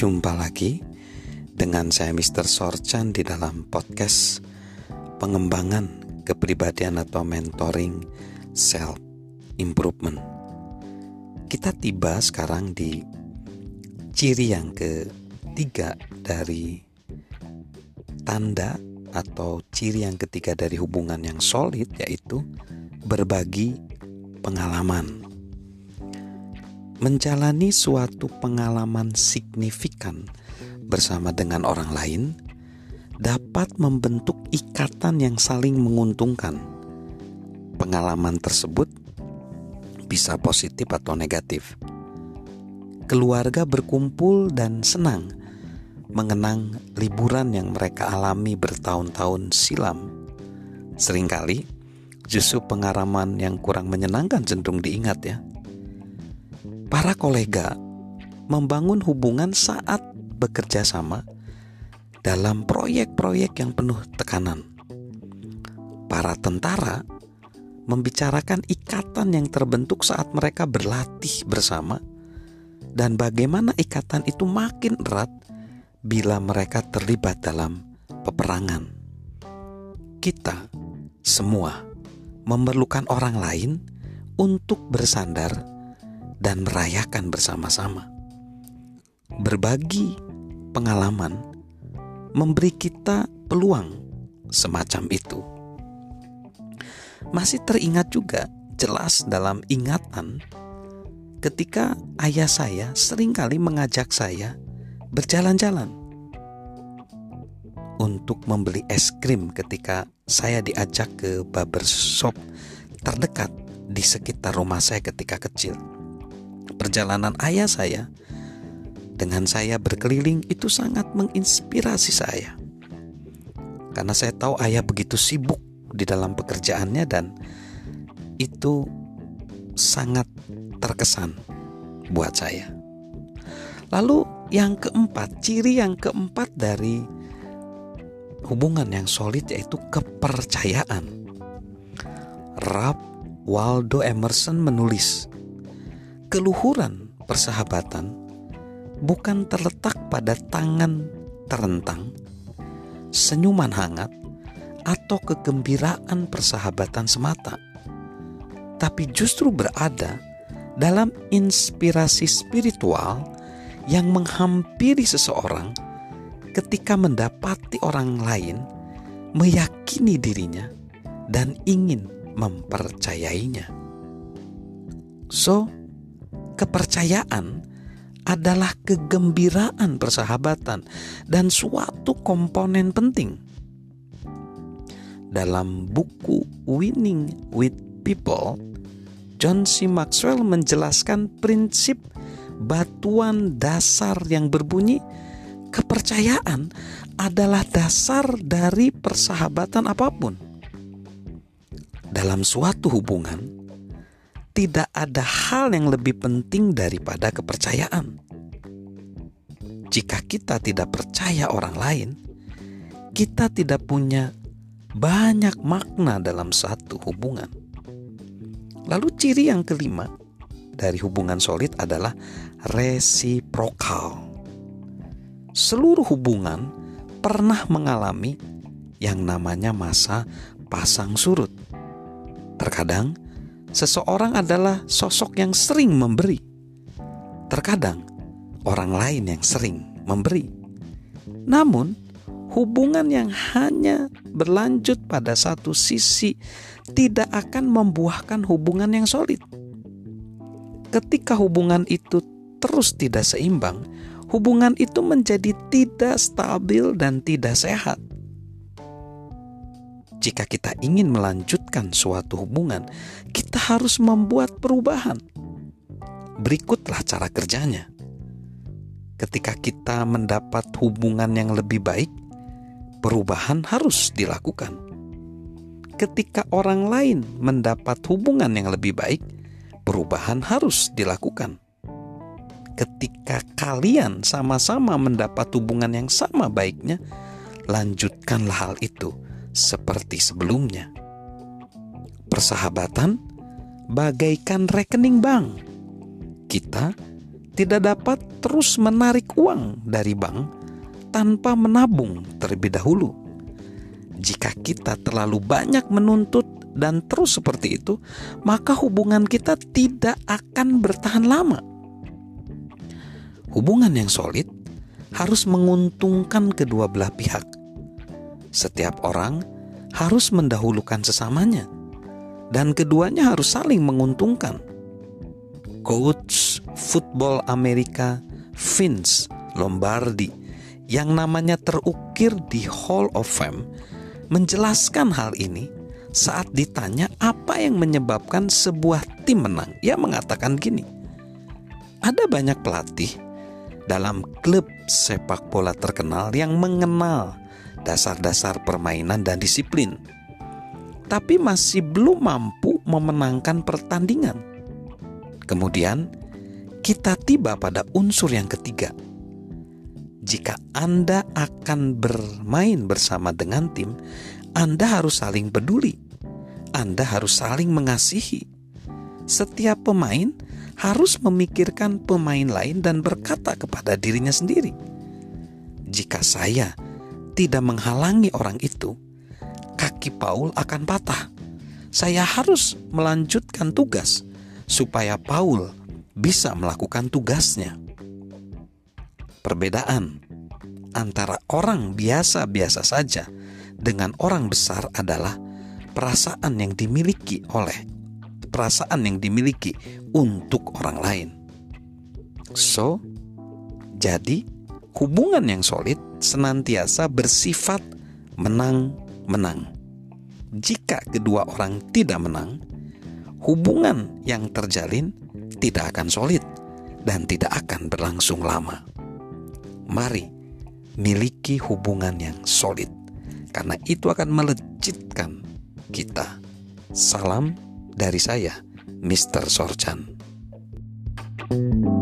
Jumpa lagi dengan saya Mr. Sorchan di dalam podcast pengembangan kepribadian atau mentoring self improvement. Kita tiba sekarang di ciri yang ketiga dari tanda atau ciri yang ketiga dari hubungan yang solid yaitu berbagi pengalaman menjalani suatu pengalaman signifikan bersama dengan orang lain dapat membentuk ikatan yang saling menguntungkan. Pengalaman tersebut bisa positif atau negatif. Keluarga berkumpul dan senang mengenang liburan yang mereka alami bertahun-tahun silam. Seringkali justru pengalaman yang kurang menyenangkan cenderung diingat ya para kolega membangun hubungan saat bekerja sama dalam proyek-proyek yang penuh tekanan. Para tentara membicarakan ikatan yang terbentuk saat mereka berlatih bersama dan bagaimana ikatan itu makin erat bila mereka terlibat dalam peperangan. Kita semua memerlukan orang lain untuk bersandar dan merayakan bersama-sama. Berbagi pengalaman memberi kita peluang semacam itu. Masih teringat juga jelas dalam ingatan ketika ayah saya sering kali mengajak saya berjalan-jalan untuk membeli es krim ketika saya diajak ke barbershop terdekat di sekitar rumah saya ketika kecil perjalanan ayah saya dengan saya berkeliling itu sangat menginspirasi saya. Karena saya tahu ayah begitu sibuk di dalam pekerjaannya dan itu sangat terkesan buat saya. Lalu yang keempat, ciri yang keempat dari hubungan yang solid yaitu kepercayaan. Ralph Waldo Emerson menulis, keluhuran persahabatan bukan terletak pada tangan terentang, senyuman hangat, atau kegembiraan persahabatan semata, tapi justru berada dalam inspirasi spiritual yang menghampiri seseorang ketika mendapati orang lain meyakini dirinya dan ingin mempercayainya. So, kepercayaan adalah kegembiraan persahabatan dan suatu komponen penting. Dalam buku Winning with People, John C. Maxwell menjelaskan prinsip batuan dasar yang berbunyi kepercayaan adalah dasar dari persahabatan apa pun. Dalam suatu hubungan, tidak ada hal yang lebih penting daripada kepercayaan. Jika kita tidak percaya orang lain, kita tidak punya banyak makna dalam satu hubungan. Lalu, ciri yang kelima dari hubungan solid adalah resiprokal. Seluruh hubungan pernah mengalami yang namanya masa pasang surut. Terkadang seseorang adalah sosok yang sering memberi. Terkadang orang lain yang sering memberi. Namun, hubungan yang hanya berlanjut pada satu sisi tidak akan membuahkan hubungan yang solid. Ketika hubungan itu terus tidak seimbang, hubungan itu menjadi tidak stabil dan tidak sehat. Jika kita ingin melanjutkan suatu hubungan, kita harus membuat perubahan. Berikutlah cara kerjanya. Ketika kita mendapat hubungan yang lebih baik, perubahan harus dilakukan. Ketika orang lain mendapat hubungan yang lebih baik, perubahan harus dilakukan. Ketika kalian sama-sama mendapat hubungan yang sama baiknya, lanjutkanlah hal itu seperti sebelumnya. Persahabatan bagaikan rekening bank. Kita tidak dapat terus menarik uang dari bank tanpa menabung terlebih dahulu. Jika kita terlalu banyak menuntut dan terus seperti itu, maka hubungan kita tidak akan bertahan lama. Hubungan yang solid harus menguntungkan kedua belah pihak. Setiap orang harus mendahulukan sesamanya, dan keduanya harus saling menguntungkan. Coach football Amerika Vince Lombardi yang namanya terukir di Hall of Fame menjelaskan hal ini saat ditanya apa yang menyebabkan sebuah tim menang. Ia mengatakan gini, ada banyak pelatih dalam klub sepak bola terkenal yang mengenal dasar-dasar permainan dan disiplin, tapi masih belum mampu memenangkan pertandingan. Kemudian, kita tiba pada unsur yang ketiga. Jika Anda akan bermain bersama dengan tim, Anda harus saling peduli. Anda harus saling mengasihi. Setiap pemain harus memikirkan pemain lain dan berkata kepada dirinya sendiri, "Jika saya tidak menghalangi orang itu, kaki Paul akan patah. Saya harus melanjutkan tugas supaya Paul bisa melakukan tugasnya." Perbedaan antara orang biasa-biasa saja dengan orang besar adalah perasaan yang dimiliki oleh perasaan yang dimiliki untuk orang lain. So, jadi hubungan yang solid senantiasa bersifat menang-menang. Jika kedua orang tidak menang, hubungan yang terjalin tidak akan solid dan tidak akan berlangsung lama. Mari miliki hubungan yang solid, karena itu akan melejitkan kita. Salam dari saya, Mr. Sorchan. thank you